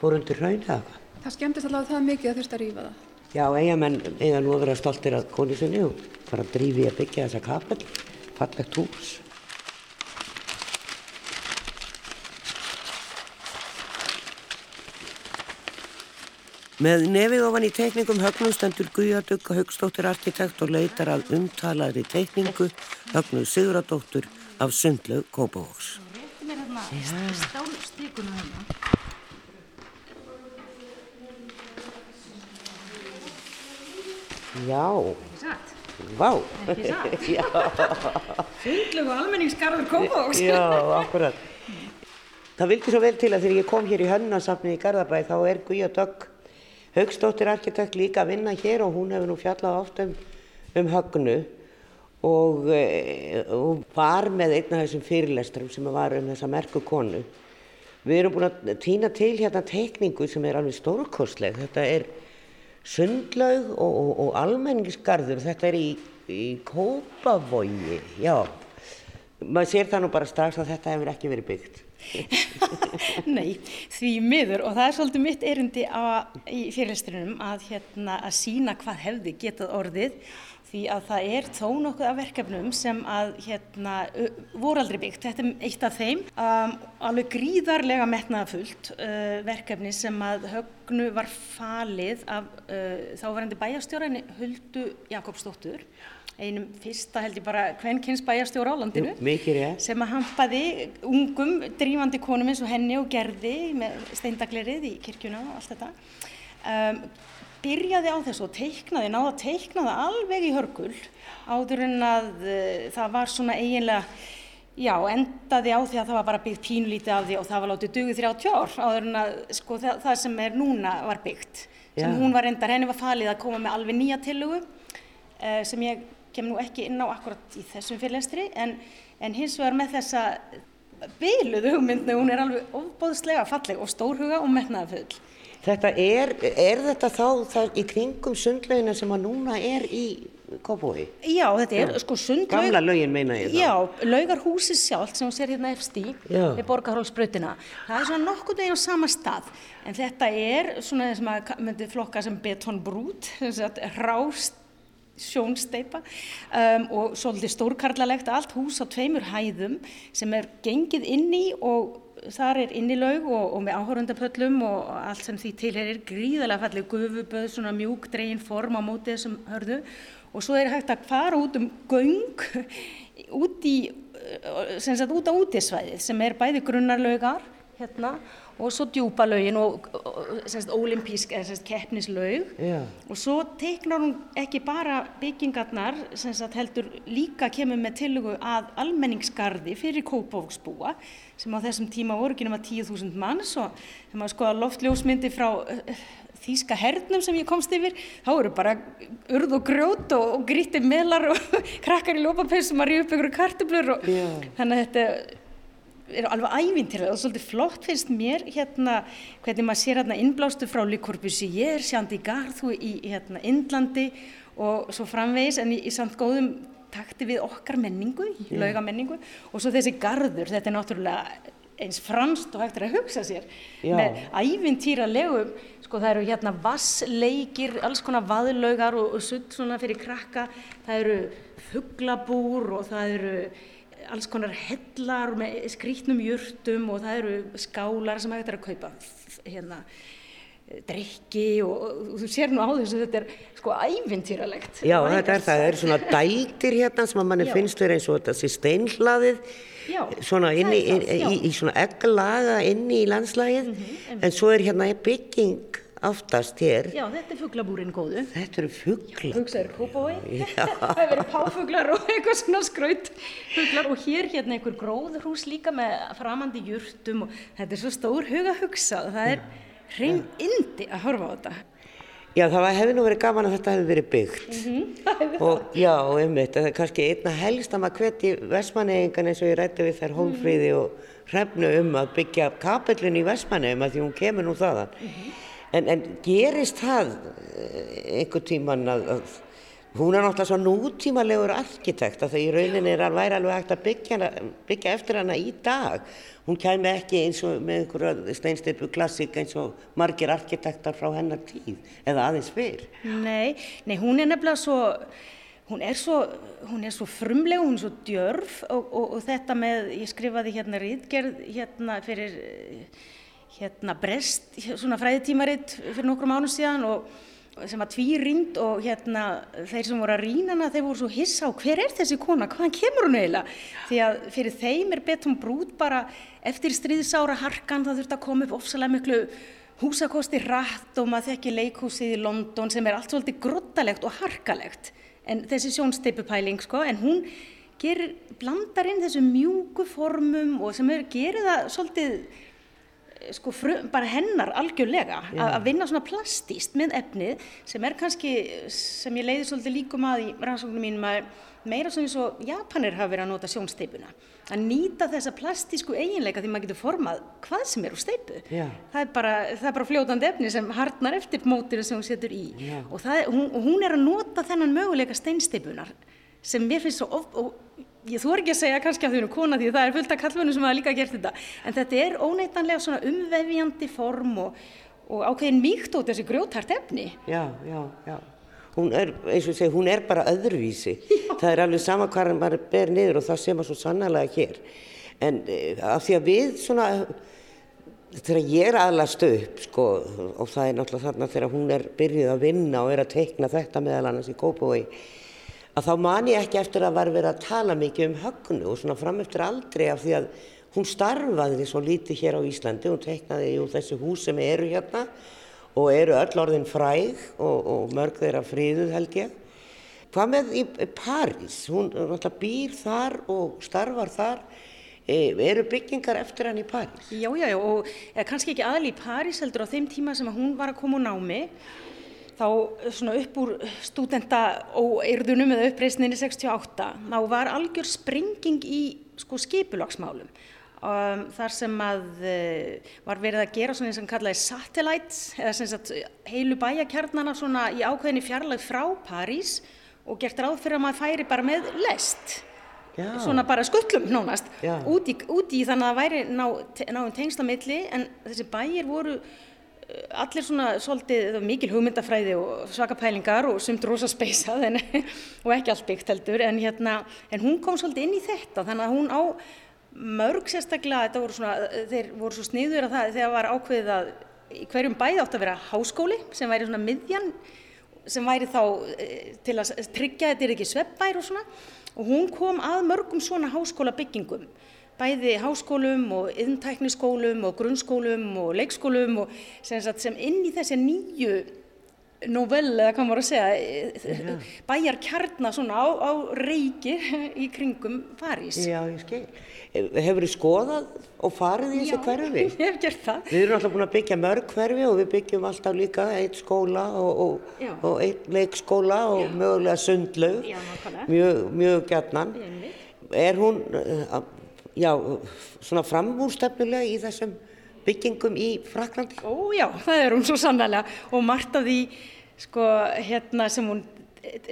Fór undir raun eða hvað? Það skemmtist allavega það mikið að þurft að rýfa það. Já, eigamenn eiga nú að vera stoltir að koni sinni og fara að drífi að byggja þessa kapel, fallegt hús. Með nefið ofan í teikningum högnum stendur Guðjadugg Haugstóttir arkitekt og leitar að umtalaðri teikningu högnu Siguradóttur af Sundlaug Kópavóks. Hérna hérna. Já, Ekki satt? vá. Ekki satt? [LAUGHS] Já, Sundlegu almenningsgarður Kópavóks. já, akkurat. Það vildi svo vel til að þegar ég kom hér í Hönnarsafni í Garðabæ þá er Guðjadugg Haugstóttir arkitekt líka að vinna hér og hún hefur nú fjallað oft um, um högnu og, e, og var með einn af þessum fyrirlestrum sem var um þessa merku konu. Við erum búin að týna til hérna teikningu sem er alveg stórkostleg. Þetta er sundlaug og, og, og almenningsgarður. Þetta er í, í Kópavogi, já. Maður sér það nú bara strax að þetta hefur ekki verið byggt. [LAUGHS] Nei, því miður og það er svolítið mitt erindi á, í fyrirlesturinnum að, hérna, að sína hvað hefði getað orðið því að það er þó nokkuð af verkefnum sem að hérna, voru aldrei byggt. Þetta er eitt af þeim, um, alveg gríðarlega metnaðafullt uh, verkefni sem að högnu var falið af uh, þáverandi bæjastjórainni Huldu Jakobsdóttur einum fyrsta held ég bara kvennkynns bæjarstjóra á landinu Mikið rétt. sem að hampaði ungum drífandi konum eins og henni og gerði með steindaglerið í kirkjuna og allt þetta um, byrjaði á þessu og teiknaði, náða að teikna það alveg í hörgul áður en að uh, það var svona eiginlega já, endaði á því að það var bara byggt pínlítið af því og það var látið dugið 30 ár áður en að sko það, það sem er núna var byggt sem Já. hún var endar, henni var falið að koma með alveg nýja tillugu uh, sem ég kem nú ekki inn á akkurat í þessum fyrirlestri en, en hins vegar með þessa byluðu hugmyndnu, hún er alveg ofbóðslega falleg og stórhuga og metnaðafull. Þetta er, er þetta þá í kringum sundlaugina sem að núna er í Kópavogi? Já, þetta er sko sundlaug. Gamla laugin meina ég þá. Já, laugarhúsið sjálft sem hún ser hérna efst í, Já. við borgarhólsbrautina. Það er svona nokkuð veginn á sama stað, en þetta er svona sem að myndi flokka sem betonbrút, sem sagt rást sjónsteipa um, og svolítið stórkarlalegt allt hús á tveimur hæðum sem er gengið inn í og þar er innilaug og, og með áhörundapöllum og allt sem því tilherir gríðarlega fallið gufuböð, svona mjúk dregin form á móti þessum hörðu. Og svo er hægt að fara út um göng út í, sem sagt út á útisvæðið sem er bæði grunnarlaugar hérna og svo djúpa laugin og, og sem sagt olimpísk eða sem sagt keppnislaug Já. og svo teiknar hún ekki bara byggingarnar sem sagt heldur líka kemur með tillögu að almenningsgarði fyrir Kópavóksbúa sem á þessum tíma voru ekki nema 10.000 manns og þegar maður skoða loftljósmyndi frá uh, þýska hernum sem ég komst yfir þá eru bara urð og grjót og, og gríti melar og [LAUGHS] krakkar í lópapessum að ríða upp ykkur kartublur og Já. þannig að þetta er alveg ævintilega og svolítið flott finnst mér hérna hvernig maður sér hérna innblástu frá Le Corbusier, Sjandi Garðu í hérna Indlandi og svo framvegis en í, í samt góðum takti við okkar menningu, yeah. laugamenningu og svo þessi garður, þetta er náttúrulega eins franst og hægt er að hugsa sér Já. með ævintýra legum sko það eru hérna vassleikir alls konar vaðlaugar og, og sutt svona fyrir krakka, það eru fuglabúr og það eru alls konar hellar með skrítnum jurtum og það eru skálar sem hægt er að kaupa hérna drikki og, og þú sér nú á þessu þetta er sko ævintýralegt. Já, þetta er það, það eru svona dældir hérna sem að manni Já. finnst verið eins og þetta steinhlaðið svona það inni, er það, í, í, í svona egglaga inni í landslægið en svo er hérna bygging aftast hér. Já, þetta er fuglabúrin góðu. Þetta eru fugla hugsaður kópái [LAUGHS] það hefur verið páfuglar og eitthvað svona skraut fuglar. Og hér hérna einhver gróðurhús líka með framandi jurtum og þetta er svo stór huga hugsað það er hrein indi að horfa á þetta. Já, það var- hefði nú verið gaman að þetta hefði verið byggt. Mhm. [LAUGHS] og já, einmitt, það er kannski einna helst að maður hveti Vestmannegingan eins og ég rætti við þær Hólfríði og Hrefnu um að byggja kapellin í Vestmannegum að því hún kemur nú þaðan. Mhm. En, en gerist það eh, einhver tíman að, að hún er náttúrulega svo nútímalegur arkitekt að það í rauninni er alveg, væri alveg hægt að byggja, hana, byggja eftir hana í dag. Hún kæmi ekki eins og með einhverja steinsteipu klassik eins og margir arkitektar frá hennar tíð eða aðeins fyrr. Nei, nei, hún er nefnilega svo, hún er svo, hún er svo frumleg, hún er svo djörf og, og, og þetta með, ég skrifaði hérna rítgerð hérna fyrir, hérna Brest, svona fræðitímaritt fyrir nokkrum ánum síðan og sem var tvírýnd og hérna þeir sem voru að rýna hana, þeir voru svo hissa á hver er þessi kona, hvaðan kemur hún eiginlega? Því að fyrir þeim er betum brút bara eftir stríðsára harkan það þurfti að koma upp ofsalega miklu húsakosti rætt og maður þekki leikhúsið í London sem er allt svolítið grottalegt og harkalegt en þessi sjónsteipupæling sko en hún gerir, blandar inn þessu mjúku formum og sem er, gerir það svolítið sko frum, bara hennar algjörlega að vinna svona plastíst með efnið sem er kannski, sem ég leiði svolítið líkum að í rannsóknum mínum að meira svona eins og Japanir hafa verið að nota sjónsteipuna. Að nýta þessa plastísku eiginleika því maður getur formað hvað sem er úr steipu. Það er, bara, það er bara fljótandi efni sem harnar eftir mótinu sem hún setur í. Já. og er, hún, hún er að nota þennan möguleika steinsteipunar sem mér finnst svo of, og ég þú er ekki að segja kannski að þau eru kona því það er fullt af kallmönu sem hafa líka gert þetta. En þetta er óneitanlega svona umvefjandi form og, og ákveðin mýkt út þessi grjótart efni. Já, já, já. Hún er, eins og ég segi, hún er bara öðruvísi. Já. það er alveg sama hvað maður ber niður og það sé maður svo sannlega hér. En eh, af því að við svona þegar ég er aðlast upp sko, og það er náttúrulega þarna þegar hún er byrjuð að vinna og er að teikna þetta meðal annars í Kópavói að þá man ég ekki eftir að var verið að tala mikið um högnu og svona fram eftir aldrei af því að hún starfaði svo lítið hér á Íslandi, hún teiknaði í þessu hús sem eru hérna og eru öll orðin fræg og, og mörg þeirra fríðuð held ég. Hvað með í París? Hún náttúrulega býr þar og starfar þar. E, eru byggingar eftir hann í París? Já, já, já, og kannski ekki aðal í París heldur á þeim tíma sem hún var að koma úr námi þá svona upp úr stúdenta og eirðunum eða uppreysninni 68 þá var algjör springing í sko skipulagsmálum. Um, þar sem að uh, var verið að gera svona eins og kallaði satellites eða sem sagt heilu bæjakjarnana svona í ákveðinni fjarlag frá París og gert ráð fyrir að maður færi bara með lest. Já. svona bara skuttlum nánast. Út í, út í þannig að það væri ná, náinn tengslamilli en þessi bæir voru allir svona svolítið mikil hugmyndafræði og svaka pælingar og sumt rosa speysað [LAUGHS] og ekki allt byggt heldur en, hérna, en hún kom svolítið inn í þetta þannig að hún á mörg sérstaklega voru svona, þeir voru svo sniður að það þegar var ákveðið að hverjum bæði átt að vera háskóli sem væri svona miðjan sem væri þá eh, til að tryggja þetta er ekki sveppbær og svona. Og hún kom að mörgum svona háskóla byggingum bæði háskólum og yðntækniskólum og grunnskólum og leikskólum og sem, sem inn í þessi nýju novell eða hvað maður að segja ja. bæjar kjarnar svona á, á reykir [LAUGHS] í kringum París. Já, ég skil. Hefur þið skoðað og farið í þessu hverfi? Já, [LAUGHS] ég hef gert það. Við erum alltaf búin að byggja mörg hverfi og við byggjum alltaf líka eitt skóla og, og, og eitt leikskóla og Já. mögulega sundlaug, mjög, mjög gætnan. Er hún já, svona framúrstefnulega í þessum byggingum í Fraklandi? Ó já, það er hún svo sannlega og margt af því sko, hérna, sem hún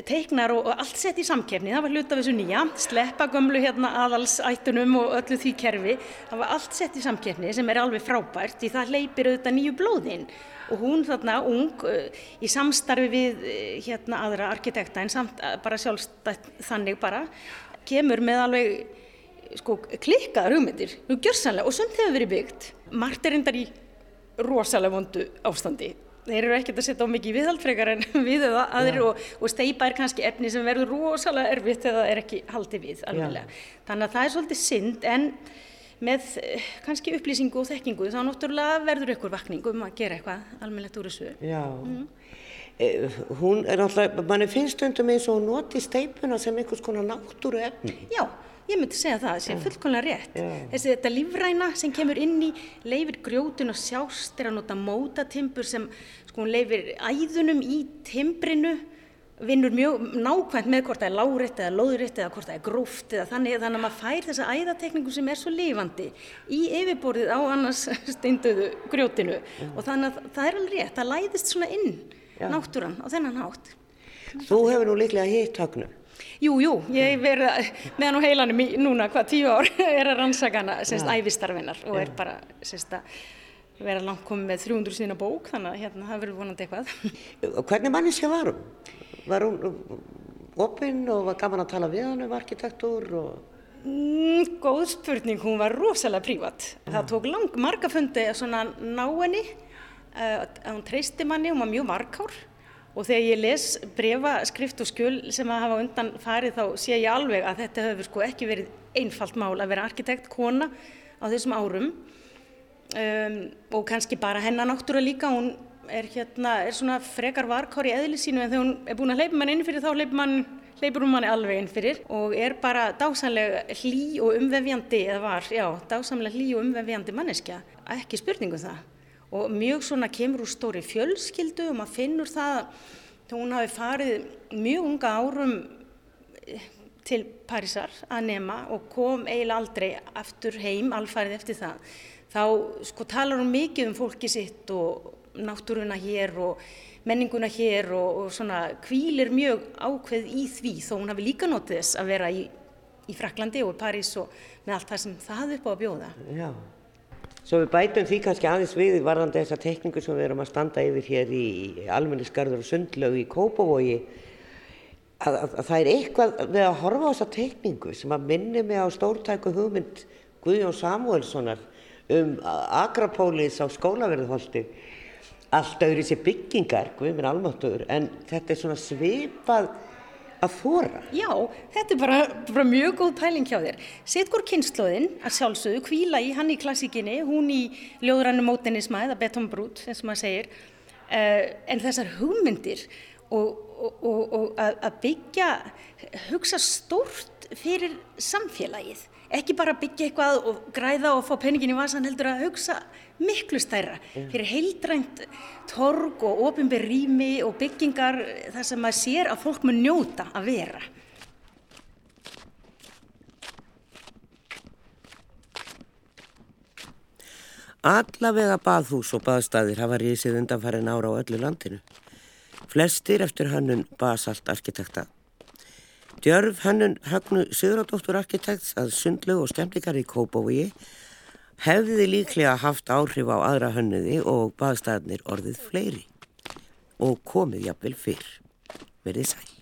teiknar og, og allt sett í samkefni, það var hlut af þessu nýja, sleppa gömlu hérna aðalsættunum og öllu því kerfi, það var allt sett í samkefni sem er alveg frábært því það leipir auðvitað nýju blóðinn og hún þarna ung í samstarfi við hérna aðra arkitekta en samt bara sjálfstætt þannig bara kemur með alveg sko, klikkaðar hugmyndir, og sumt hefur verið byggt. Margt er endar í rosalega vondu ástandi. Þeir eru ekkert að setja á mikið viðhaldfrekar en [LAUGHS] við eða aðrir ja. og, og steipa er kannski efni sem verður rosalega erfitt eða er ekki haldið við alveg. Ja. Þannig að það er svolítið synd en með eh, kannski upplýsingu og þekkingu þá náttúrulega verður ykkur vakning um að gera eitthvað almennilegt úr þessu. Já, mm. hún er náttúrulega, mann finnst stundum eins og noti steipuna sem einhvers konar náttúru efni. Já. Ég myndi segja það, það sé fullkonlega rétt. Yeah. Þessi þetta lífræna sem kemur inn í leifir grjótun og sjást er að nota mótatimbur sem sko leifir æðunum í timbrinu vinnur mjög nákvæmt með hvort það er láritt eða lóðuritt eða hvort það er gróft eða þannig, þannig að maður fær þessa æðatekningu sem er svo lifandi í yfirborðið á annars [LAUGHS] steinduðu grjótinu yeah. og þannig að það er alveg rétt, það læðist svona inn yeah. náttúran á þennan hátt. Þú hefur nú líklega hitt högnum. Jú, jú, ég verði meðan á heilanum í núna hvað tíu ár [LAUGHS] er að rannsakana semst ja. æfistarfinnar og er bara semst að vera langt komið með 300 sína bók þannig að hérna það verður vonandi eitthvað. Hvernig manniska var hún? Var hún opinn og var gaman að tala við hann um arkitektúr og... Mm, góð spurning, hún var rosalega prívat. Ja. Það tók lang marga fundi að svona ná henni, uh, að hún treysti manni, hún var mjög markár og þegar ég les brefa, skrift og skjöl sem að hafa undan farið þá sé ég alveg að þetta hefur sko ekki verið einfalt mál að vera arkitekt, kona á þessum árum. Um, og kannski bara hennar náttúrulega líka, hún er hérna, er svona frekar varkár í eðli sínu en þegar hún er búin að hleypa mann inn fyrir þá hleypur mann hún manni alveg inn fyrir og er bara dásamlega hlý og umvefjandi, eða var, já, dásamlega hlý og umvefjandi manneskja. Ekki spurningu um það og mjög svona kemur úr stóri fjölskyldu og maður finnur það að hún hafi farið mjög unga árum eh, til Parísar að nema og kom eiginlega aldrei aftur heim alfarið eftir það þá sko talar hún mikið um fólki sitt og náttúruna hér og menninguna hér og, og svona kvílir mjög ákveð í því þó hún hafi líka notið þess að vera í, í Fraklandi og París og með allt það sem það upp á að bjóða. Já. Svo við bætum því kannski aðeins við varðandi þessa tekningu sem við erum að standa yfir hér í almennisgarður og sundlögu í Kópavogi að, að, að það er eitthvað við að horfa á þessa tekningu sem að minni mig á stórtæku hugmynd Guðjón Samuelssonar um Akrapólis á skólaverðuholti allt öðru sér byggingar, Guðminn Almáttur en þetta er svona svipað að þóra. Já, þetta er bara, bara mjög góð pæling hjá þér. Setgur kynnslóðinn að sjálfsögðu kvíla í hann í klassíkinni, hún í ljóðrannu mótenismæð, að betonbrút, eins og maður segir, uh, en þessar hugmyndir og, og, og, og að byggja, hugsa stórt fyrir samfélagið ekki bara byggja eitthvað og græða og fá peningin í vasan heldur að hugsa miklu stærra fyrir heildrænt torg og ofinbyr rými og byggingar þar sem maður sér að fólk mun njóta að vera. Allavega baðhús og baðstæðir hafa rísið undanfærin ára á öllu landinu. Flestir eftir hannun basalt arkitekta. Djörf hannun högnu Sigurðardóttur arkitekts að sundlu og skemmlikar í Kópavogi hefði líklega haft áhrif á aðra hönnuði og baðstæðnir orðið fleiri og komið jafnvel fyrr. Verðið sæl.